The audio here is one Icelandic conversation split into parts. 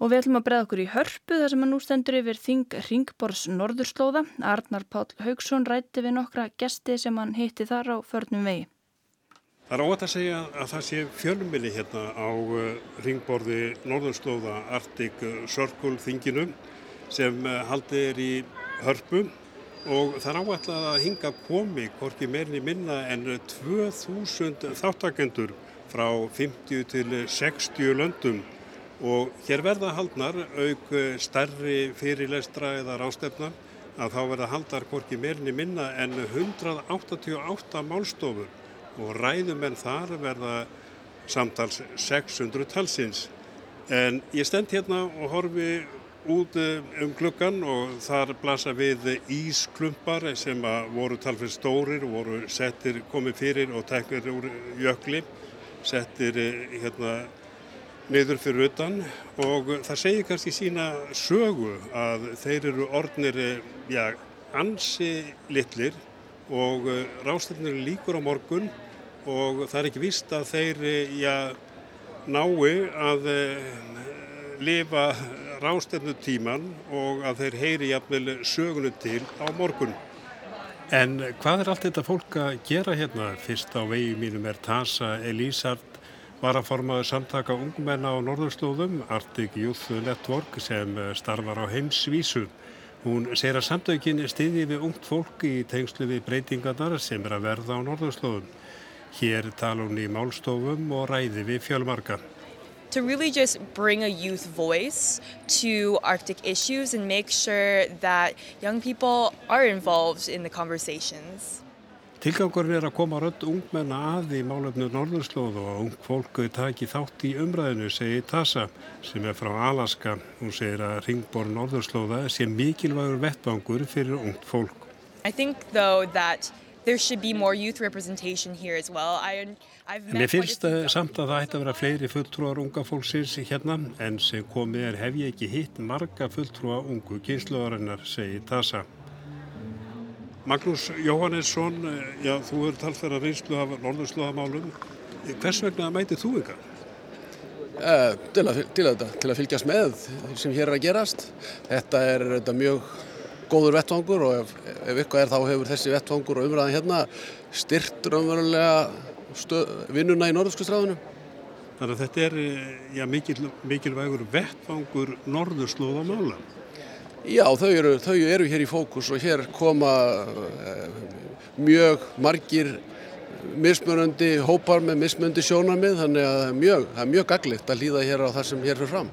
Og við ætlum að breða okkur í hörpu þar sem að nú stendur yfir Þing Ringborgs Norðurslóða. Arnar Páll Haugsson rætti við nokkra gesti sem hann hitti þar á förnum vegi. Það er óvægt að segja að það sé fjölumili hérna á eh, Ringborði Norðurslóða Arctic Circle Þinginu sem eh, haldið er í hörpu og það er ávægt að hinga komi hvorki meirinni minna en 2000 þáttakendur frá 50 til 60 löndum og hér verða haldnar auk stærri fyrirlestra eða rástefna að þá verða haldar hvorki meirinni minna en 188 málstofur og ræðumenn þar verða samtals 600 talsins. En ég stend hérna og horfi út eh, um klukkan og þar blasa við ísklumpar sem voru talfið stórir og voru settir komið fyrir og teknir úr jökli, settir eh, hérna niður fyrir utan og það segir kannski sína sögu að þeir eru orðnir ja, ansi litlir og eh, rástefnir líkur á morgun og það er ekki vist að þeir ja, nái að eh, lifa rástefnu tíman og að þeir heyri jafnvel sögunu til á morgun. En hvað er allt þetta fólk að gera hérna? Fyrst á vegi mínum er Tasa Elísard varaformaður samtaka ungmenna á norðurslóðum, Arctic Youth Network, sem starfar á heimsvísu. Hún segir að samtökin stiði við ungt fólk í tengslu við breytingarnar sem er að verða á norðurslóðum. Hér tala hún í málstofum og ræði við fjölmarka. To really just bring a youth voice to Arctic issues and make sure that young people are involved in the conversations. Tilgangurinn er að koma rödd ungmenna að í málefnu Norðurslóðu og ung fólk taki þátt í umræðinu, segir Tassa sem er frá Alaska. Hún segir að Ringborn Norðurslóða sé mikilvægur vettbangur fyrir ungt fólk. I think though that there should be more youth representation here as well. I, Mér finnst samt að það ætti að vera fleiri fulltrúar unga fólksins hérna en sem komið er hef ég ekki hitt marga fulltrúa ungu kynsluðarinnar, segir Tassa. Magnús Jóhannesson, eh, já, þú er talfæra reynslu af norðurslóðamálum. Hvers vegna mætið þú ykkar? Uh, til, að, til, að, til að fylgjast með sem hér er að gerast. Þetta er þetta mjög góður vettvangur og ef, ef eitthvað er þá hefur þessi vettvangur og umræðan hérna styrtur umverulega vinnuna í norðurskustræðunum. Þannig að þetta er eh, já, mikil, mikilvægur vettvangur norðurslóðamála. Já, þau eru, þau eru hér í fókus og hér koma uh, mjög margir mismunandi hópar með mismunandi sjónamið þannig að það er mjög, mjög gaglikt að líða hér á það sem hér fyrir fram.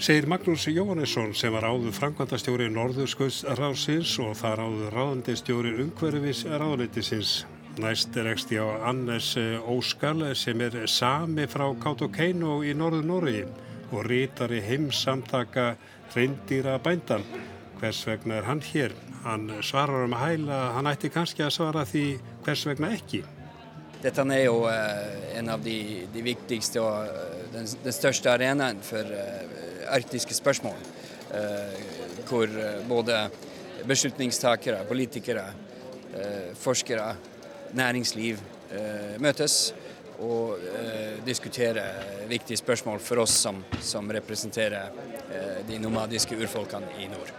Segir Magnús Jóhannesson sem var áður framkvæmdastjóri Norðurskauðsráðsins og þar áður ráðandistjóri umhverfis ráðleitisins. Næst er eksti á Annes Óskal sem er sami frá Kautokeino í Norður Norri og rítari heimsamtaka reyndýra bændan. Hvers vegna er hann hér? Hann svarar um að hæla, hann ætti kannski að svara því hvers vegna ekki. Dette er jo uh, en av de, de viktigste og uh, den, den, største arenaen for uh, arktiske spørsmål. hvor både beslutningstakere, politikere, forskere, næringsliv møtes og eh, diskutere viktige spørsmål for oss som, som representerer eh, de nomadiske urfolkene i nord.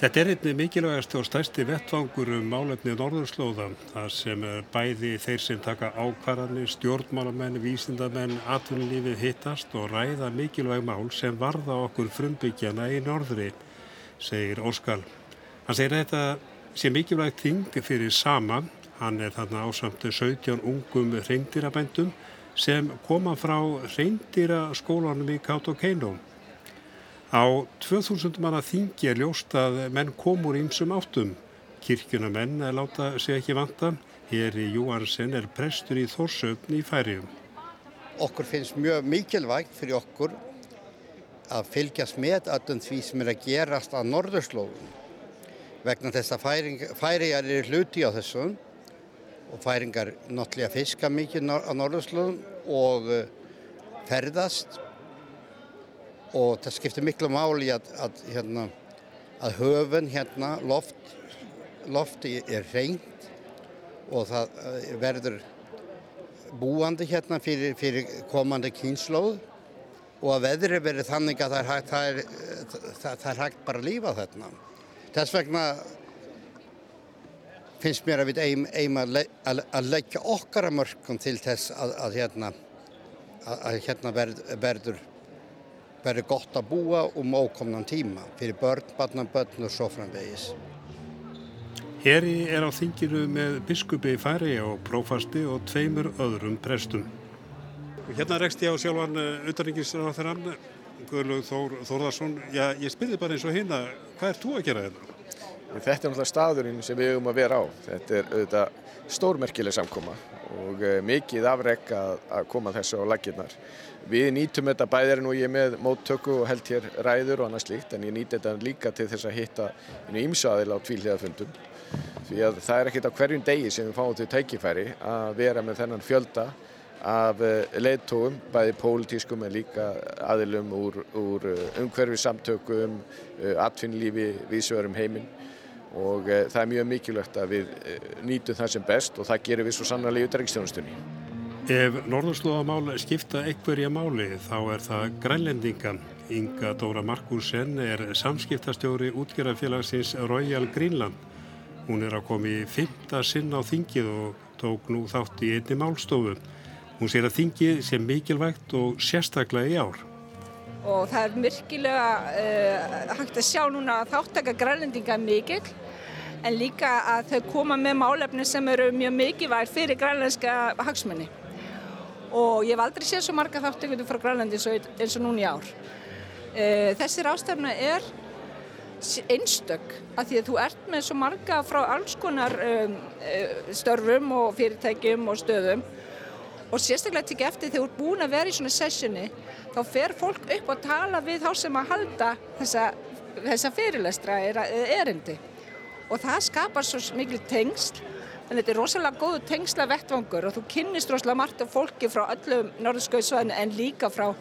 Þetta er einnig mikilvægast og stærsti vettvangur um málefni Norðurslóða, þar sem bæði þeir sem taka ákvarðanir, stjórnmálamenn, vísindamenn, atvinnulífið hittast og ræða mikilvæg mál sem varða okkur frumbyggjana í norðri, segir Óskal. Hann segir að þetta sé mikilvægt þing fyrir saman Hann er þarna ásamtu 17 ungum reyndýrabændum sem koma frá reyndýraskólanum í Kautokeino. Á 2000 manna þingi er ljóst að menn komur ímsum áttum. Kirkjuna menn láta sig ekki vanta. Heri Júansen er prestur í Þórsöfn í færium. Okkur finnst mjög mikilvægt fyrir okkur að fylgjast með öllum því sem er að gerast á norðurslóðum vegna þess að færiðar eru hluti á þessum og færingar náttúrulega fiska mikið á norðurslóðum og eh, ferðast og það skiptir miklu máli að, að, hérna, að höfun hérna, loft, lofti er reynd og það eh, verður búandi hérna fyrir, fyrir komandi kynslóð og að veðri verið þannig að það er hægt, það er, það, það er hægt bara að lífa þarna. Þess vegna finnst mér að við eigum, eigum að, le, að, að leggja okkar að mörgum til þess að, að hérna, hérna verð, verður, verður gott að búa um ókomnan tíma fyrir börn, barnabörn og svo framvegis. Heri er á þinginu með biskupi Færi og prófasti og tveimur öðrum prestum. Hérna rekst ég á sjálfan auðarringisráþarann, Guðlaug Þór, Þórðarsson. Já, ég spyrði bara eins og hérna, hvað er þú að gera þetta? Þetta er náttúrulega staðurinn sem við höfum að vera á. Þetta er auðvitað stórmerkileg samkoma og mikið afreg að, að koma þessu á laginnar. Við nýtum þetta bæðir nú ég með móttöku og held hér ræður og annað slíkt en ég nýti þetta líka til þess að hitta einu ímsaðil á tvílíðafundum. Því að það er ekkert á hverjum degi sem við fáum til tækifæri að vera með þennan fjölda af leittóum, bæði pólitískum en líka aðilum úr, úr umhverfi samtökum, atvinnlífi, vísverum heiminn og e, það er mjög mikilvægt að við e, nýtum það sem best og það gerum við svo sannarlega í utrækstjónustunni. Ef Norðurslóðamál skipta einhverja máli þá er það grænlendingan. Inga Dóra Markursen er samskiptastjóri útgerðarfélagsins Royal Greenland. Hún er að koma í fymta sinn á þingið og tók nú þátt í einni málstofu. Hún sér að þingið sé mikilvægt og sérstaklega í ár og það er myrkilega uh, hægt að sjá núna að þáttaka grænlendinga mikil en líka að þau koma með málefni sem eru mjög mikilvægt fyrir grænlendska hagsmunni og ég hef aldrei séð svo marga þáttökundu frá Grænlandi eins og núna í ár. Uh, þessi rástefna er einstök að því að þú ert með svo marga frá alls konar um, störfum og fyrirtækjum og stöðum og sérstaklega tekið eftir þegar þú ert búin að vera í svona sessioni þá fer fólk upp og tala við þá sem að halda þessa, þessa fyrirlestra erindi og það skapar svo mikil tengsl en þetta er rosalega góðu tengsla vettvangur og þú kynnist rosalega margt af fólki frá öllum norðskauðsvæðinu en líka frá,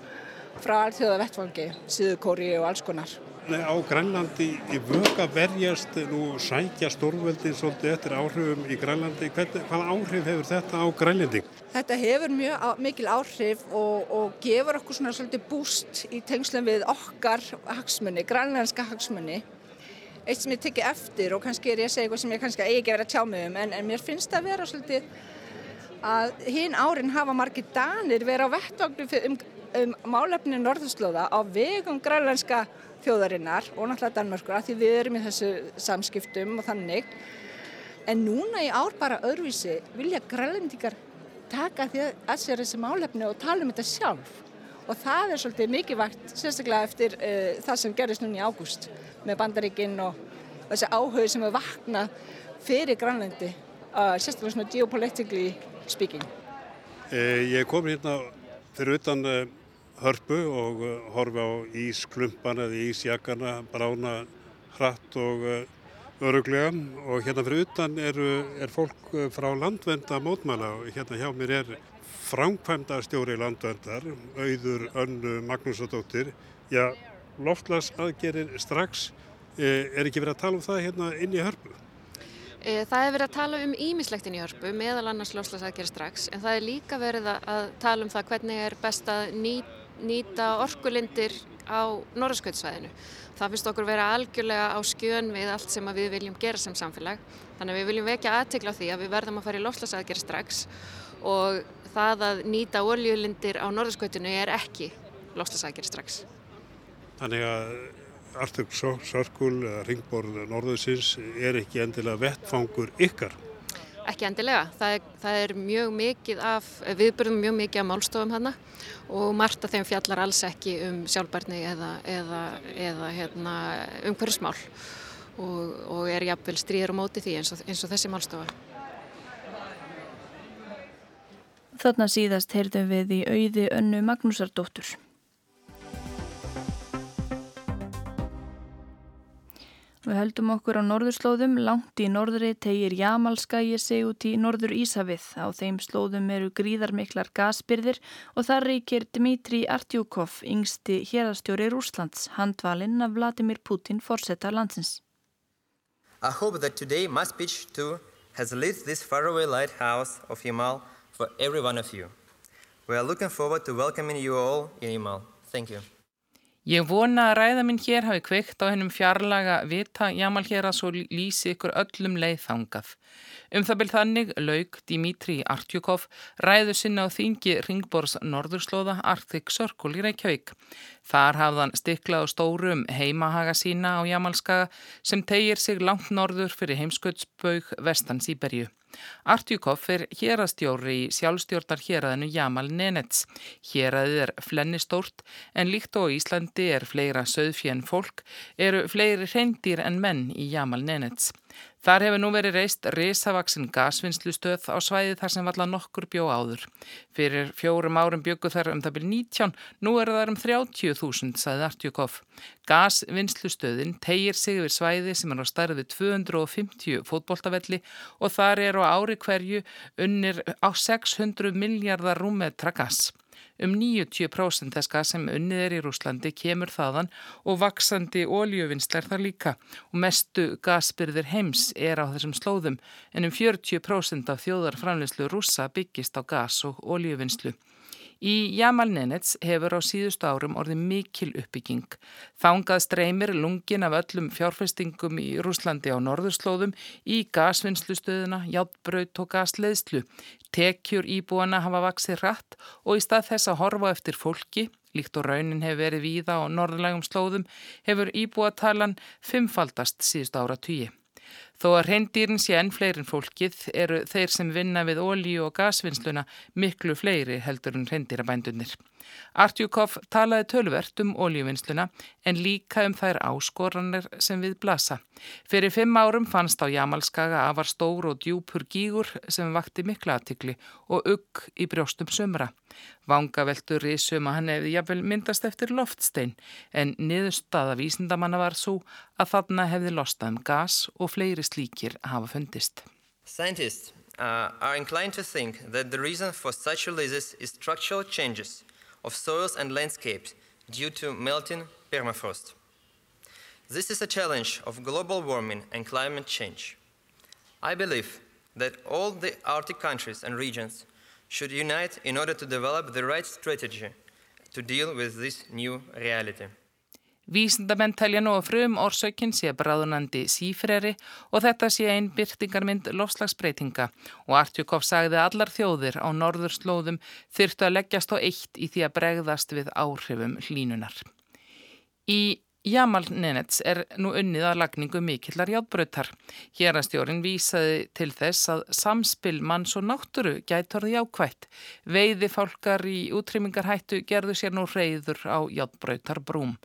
frá allþjóða vettvangi, Síðukóri og alls konar á Grænlandi í vöka verjast nú sækja stórveldin svolítið eftir áhrifum í Grænlandi. Hvað áhrif hefur þetta á Grænlandi? Þetta hefur mjög mikil áhrif og, og gefur okkur svona svolítið búst í tengslum við okkar hagsmunni, grænlandska hagsmunni. Eitt sem ég tekki eftir og kannski er ég að segja eitthvað sem ég kannski eigi ekki verið að tjá mig um en, en mér finnst það að vera svolítið að hinn árin hafa margir danir verið á vettvagnu um, um málefni norðurslóða á vegum grænlandska þjóðarinnar og náttúrulega Danmörkur að því við erum í þessu samskiptum og þannig en núna í ár bara öðruvísi vilja grælendingar taka að sér þessi málefni og tala um þetta sjálf. Og það er svolítið mikilvægt sérstaklega eftir uh, það sem gerist núna í ágúst með bandaríkinn og þessi áhug sem er vaknað fyrir grænlendi uh, sérstaklega svona geopolitically speaking. Eh, Ég kom hérna fyrir utan uh, hörpu og horfi á ísklumpana eða ísjakana brána hratt og öruglega og hérna fyrir utan eru, er fólk uh, frá landvenda mótmæla og hérna hjá mér er framkvæmda stjóri landvendar, auður önnu Magnúsadóttir. Já, loftlas aðgerir strax, er ekki verið að tala um það hérna inn í hörpu? Það er verið að tala um ímislegt inn í hörpu, meðal annars loftslasaðgerð strax, en það er líka verið að tala um það hvernig er best að nýta orkulindir á norðskvöldsvæðinu. Það finnst okkur vera algjörlega á skjön við allt sem við viljum gera sem samfélag. Þannig að við viljum vekja aðtegla á því að við verðum að fara í lofslasaðgerð strax og það að nýta oljulindir á norðskvöldinu er ekki lofslasaðgerð strax. Þannig að Artur Sörkul, ringborð norðusins, er ekki endilega vettfangur ykkar? Ekki endilega. Það er, það er mjög mikið af, við byrjum mjög mikið af málstofum hana og margt af þeim fjallar alls ekki um sjálfbarni eða, eða, eða hérna, umhverfismál og, og er jafnvel stríður og móti því eins og, eins og þessi málstofa. Þarna síðast heyrðum við í auði önnu Magnúsardóttur. Við höldum okkur á norðurslóðum, langt í norðri tegir Jamalskægi sig út í norður Ísafið. Á þeim slóðum eru gríðarmiklar gasbyrðir og þar reykir Dmitri Artjúkov, yngsti hérastjóri Rúslands, handvalinn af Vladimir Putin fórsetta landsins. I hope that today my speech too has lit this faraway lighthouse of Yamal for every one of you. We are looking forward to welcoming you all in Yamal. Thank you. Ég vona að ræða minn hér hafi kveikt á hennum fjarlaga vita jamal hér að svo lýsi ykkur öllum leið þangað. Um það byrð þannig laug Dimitri Artjukov ræðu sinna á þingi Ringborgs norðurslóða Arctic Circle í Reykjavík. Þar hafði hann stiklað á stórum heimahaga sína á Jamalskaga sem tegir sig langt norður fyrir heimskautsbaug vestan Sýberju. Artjukov er hérastjóri í sjálfstjórnar héræðinu Jamal Nenets. Héræðið er flenni stórt en líkt og Íslandi er fleira söðfjön fólk eru fleiri reyndir en menn í Jamal Nenets. Þar hefur nú verið reist risavaksin gasvinnslustöð á svæði þar sem valla nokkur bjó áður. Fyrir fjórum árum byggu þar um það byrj 19, nú eru þar um 30.000, saði Artjukov. Gasvinnslustöðin tegir sig yfir svæði sem er á starfi 250 fótboltavelli og þar eru á ári hverju unnir á 600 miljardar rúmetra gas. Um 90% þess gas sem unnið er í Rúslandi kemur þaðan og vaksandi óljöfinslar þar líka og mestu gasbyrðir heims er á þessum slóðum en um 40% af þjóðarframleyslu rúsa byggist á gas og óljöfinslu. Í Jamal Nenets hefur á síðustu árum orðið mikil uppbygging. Þángað streymir lungin af öllum fjárfestingum í Rúslandi á norðurslóðum í gasvinnslustöðuna, játbraut og gasleðslu. Tekjur íbúana hafa vaksið rætt og í stað þess að horfa eftir fólki, líkt og raunin hefur verið víða á norðlægum slóðum, hefur íbúatalan fimmfaldast síðustu ára tugi. Þó að reyndýrin sé enn fleirin fólkið eru þeir sem vinna við ólíu og gasvinnsluna miklu fleiri heldur en reyndýrabændunir. Artjúkov talaði tölvert um ólíuvinnsluna en líka um þær áskoranir sem við blasa. Fyrir fimm árum fannst á Jamalskaga afar stór og djúpur gígur sem vakti mikla aðtikli og ugg í brjóstum sömra. Vangaveltur í suma hann hefði jafnvel myndast eftir loftstein en niðurstaða vísindamanna var svo að þarna hefði lostað um gas og fleiri slíkir hafa fundist. Scientists uh, are inclined to think that the reason for such releases is structural changes of soils and landscapes due to melting permafrost. This is a challenge of global warming and climate change. I believe that all the Arctic countries and regions should unite in order to develop the right strategy to deal with this new reality. Vísindamenn telja nú að frum orsökinn sé bráðunandi sífreri og þetta sé einn byrtingarmynd lofslagsbreytinga og Artjúkov sagði að allar þjóðir á norðurslóðum þyrtu að leggjast á eitt í því að bregðast við áhrifum hlínunar. Í Jamal Nenets er nú unnið að lagningu mikillar játbröytar. Hérastjórin vísaði til þess að samspil manns og náttúru gætorði jákvætt. Veiði fálkar í útrýmingarhættu gerðu sér nú reyður á játbröytar brúm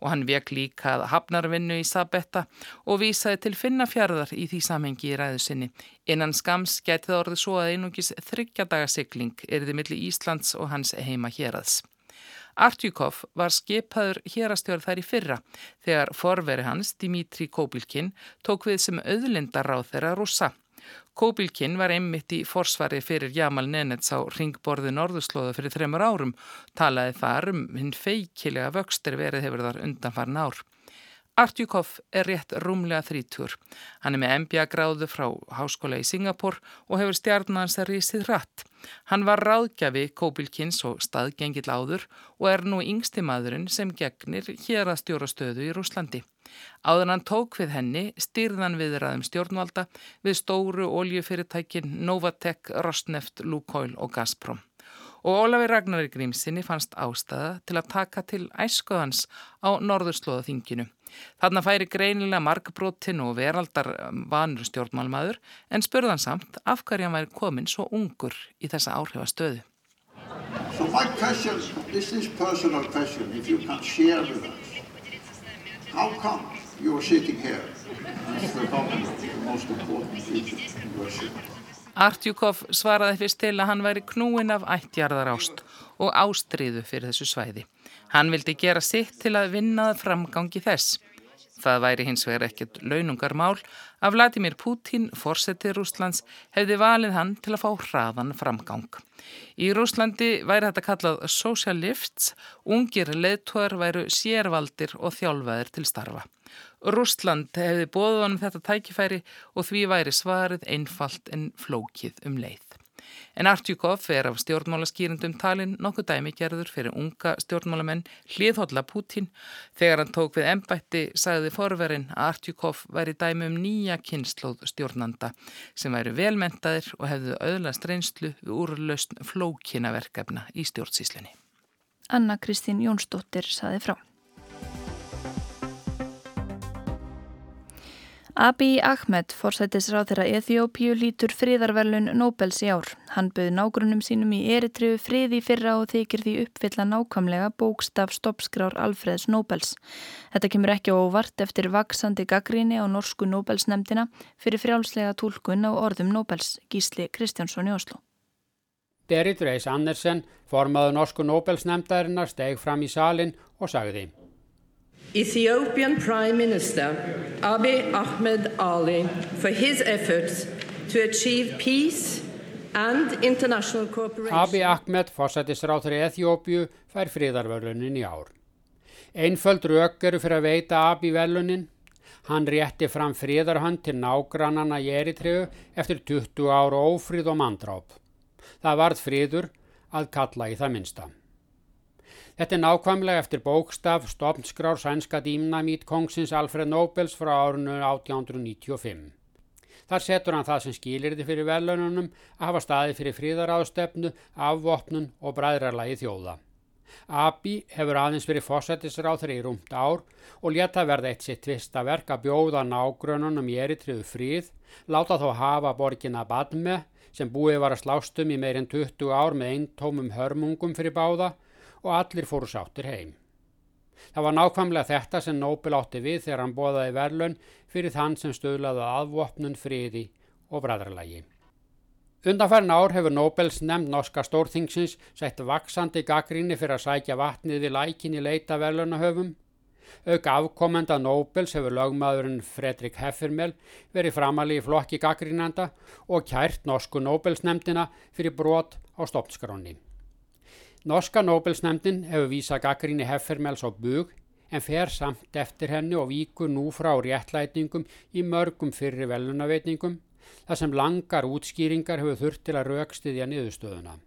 og hann vek líka hafnarvinnu í Sabetta og vísaði til finnafjörðar í því samhengi í ræðu sinni. Innan skams getið orðið svo að einungis þryggjadagasikling erði millir Íslands og hans heima hérads. Artjúkov var skipaður hérastjórn þær í fyrra þegar forveri hans, Dimitri Kobilkin, tók við sem auðlindaráð þeirra rúsa. Kobilkin var einmitt í forsvari fyrir Jamal Nenets á ringborði norðurslóða fyrir þreymur árum, talaði þar um hinn feikilega vöxtur verið hefur þar undanfarn ár. Artjúkov er rétt rúmlega þrítur. Hann er með MBA-gráðu frá háskóla í Singapur og hefur stjarnans að rísið rætt. Hann var ráðgjafi Kóbilkins og staðgengill áður og er nú yngsti maðurinn sem gegnir hér að stjóra stöðu í Rúslandi. Áður hann tók við henni styrðan viðraðum stjórnvalda við stóru oljufyrirtækin Novatec, Rosneft, Lukoil og Gazprom og Ólafi Ragnar Grímsinni fannst ástæða til að taka til æskoðans á norðurslóðaþinginu. Þarna færi greinilega markbrótin og veraldar vanur stjórnmálmaður en spurðan samt af hverja hann væri komin svo ungur í þessa áhrifastöðu. So my question, this is personal question, if you can share with us, how come you are sitting here as the most important figure in Russia? Artjúkov svaraði fyrst til að hann væri knúin af ættjarðar ást og ástriðu fyrir þessu svæði. Hann vildi gera sitt til að vinnaða framgangi þess. Það væri hins vegar ekkert launungarmál að Vladimir Putin, forsetið Rúslands, hefði valið hann til að fá hraðan framgang. Í Rúslandi væri þetta kallað social lifts, ungir leðtóðar væru sérvaldir og þjálfaðir til starfa. Rúsland hefði bóðið honum þetta tækifæri og því væri svarið einfalt en flókið um leið. En Artjúkov er af stjórnmálaskýrindum talin nokkuð dæmi gerður fyrir unga stjórnmálamenn hliðhólla Pútín. Þegar hann tók við embætti sagði forverinn að Artjúkov væri dæmi um nýja kynnslóð stjórnanda sem væri velmentaðir og hefðu auðlast reynslu við úrlaust flókinaverkefna í stjórnsíslinni. Anna Kristín Jónsdóttir saði frá. Abiy Ahmed, forsættisráð þeirra Eþjópíu, lítur friðarverlun Nobels í ár. Hann bauð nágrunum sínum í eritriðu friði fyrra og þykir því uppfylla nákvæmlega bókstaf stoppskrár Alfreds Nobels. Þetta kemur ekki óvart eftir vaksandi gaggríni á norsku Nobelsnemdina fyrir frjálslega tólkun á orðum Nobels, Gísli Kristjánsson í Oslo. Berit Reis Andersen, formaðu norsku Nobelsnemdarinnar, steg fram í salin og sagði Ethiopian Prime Minister Abiy Ahmed Ali for his efforts to achieve peace and international cooperation. Abiy Ahmed, fórsættisráð fyrir Eþjópiu, fær friðarverlunin í ár. Einföld rauk eru fyrir að veita Abiy verlunin. Hann rétti fram friðarhönd til nágrannana í Eritreu eftir 20 ára ófríð og mandráp. Það varð friður að kalla í það minsta. Þetta er nákvæmlega eftir bókstaf stofnskrár sænska dýmnamít kongsins Alfred Nobels frá árunnu 1895. Þar setur hann það sem skilir þið fyrir velununum að hafa staði fyrir fríðaráðstefnu, afvopnun og bræðrarlagi þjóða. Abi hefur aðeins verið fósættisráð þeirri í rúmt ár og leta verða eitt sitt tvista verk að bjóða nágrununum í eritriðu fríð, láta þó hafa borgina Badme sem búið var að slástum í meirinn 20 ár með eintómum hörmungum fyrir báða og allir fóru sáttir heim. Það var nákvæmlega þetta sem Nobel átti við þegar hann bóðaði verlun fyrir þann sem stöðlaði aðvopnun, friði og bræðarlægi. Undanfærin ár hefur Nobels nefnd norska stórþingsins sett vaksandi gaggrinni fyrir að sækja vatnið við lækin í leita verlunahöfum. Auk afkomenda Nobels hefur lögmaðurinn Fredrik Heffermel verið framali í flokki gaggrinnanda og kært norsku Nobels nefndina fyrir brot á stoppskráni. Norska Nobelsnæmdin hefur vísað gaggrinni Heffermels á bug en fer samt eftir henni og víkur nú frá réttlætingum í mörgum fyrri velunaveitningum þar sem langar útskýringar hefur þurft til að raukstiðja niðurstöðuna.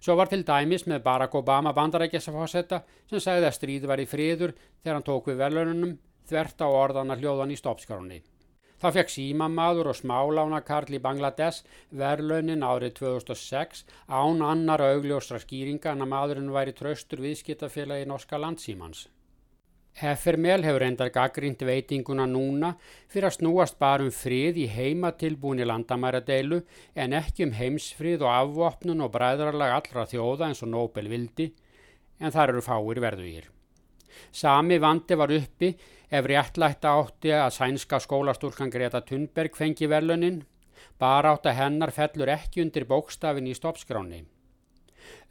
Svo var til dæmis með Barack Obama bandarækjasafásetta sem sagði að stríð var í friður þegar hann tók við velunum þvert á orðana hljóðan í stoppskránni. Þá fekk símamaður og smálánakarl í Bangladesh verðlaunin árið 2006 án annar augljóstra skýringa en að maðurinn væri tröstur viðskiptafélagi norska landsímans. Heffermel hefur endar gaggrínt veitinguna núna fyrir að snúast bara um frið í heima tilbúin í landamæradeilu en ekki um heimsfrið og afvopnun og bræðrarlag allra þjóða eins og Nobel vildi en þar eru fáir verðugir. Sami vandi var uppi ef réttlætta átti að sænska skólastúrkan Greta Thunberg fengi velunin, bara átt að hennar fellur ekki undir bókstafin í stoppskráni.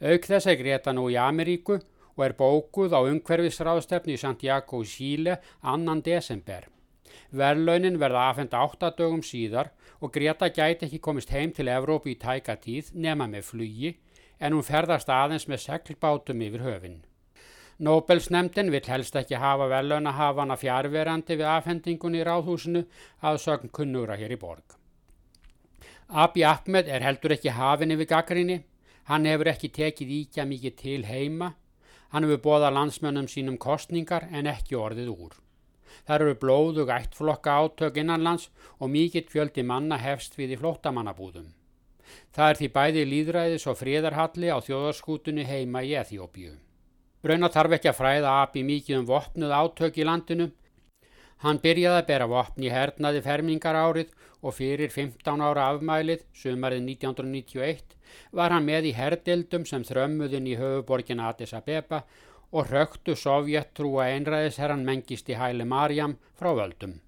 Auk þess er Greta nú í Ameríku og er bókuð á umhverfisráðstefni í Santiago í Síle annan desember. Verlaunin verða afhenda áttadögum síðar og Greta gæti ekki komist heim til Evrópu í tæka tíð nema með flugi en hún ferðast aðeins með seglbátum yfir höfinn. Nobelsnemndin vill helst ekki hafa velunahafana fjárverandi við afhendingun í ráðhúsinu að sögn kunnugra hér í borg. Abi Ahmed er heldur ekki hafin yfir gaggrinni, hann hefur ekki tekið íkja mikið til heima, hann hefur bóðað landsmönnum sínum kostningar en ekki orðið úr. Það eru blóðug ættflokka átök innanlands og mikill fjöldi manna hefst við í flóttamannabúðum. Það er því bæði líðræðis og fríðarhalli á þjóðarskútunni heima í Eþjópiu. Raunar þarf ekki að fræða Abi mikið um vopnuð átök í landinu. Hann byrjaði að bera vopn í hernaði fermingar árið og fyrir 15 ára afmælið, sumarið 1991, var hann með í herdildum sem þrömmuðin í höfuborgin Addis Abeba og röktu sovjettrúa einræðisherran mengist í hæli Marjam frá völdum.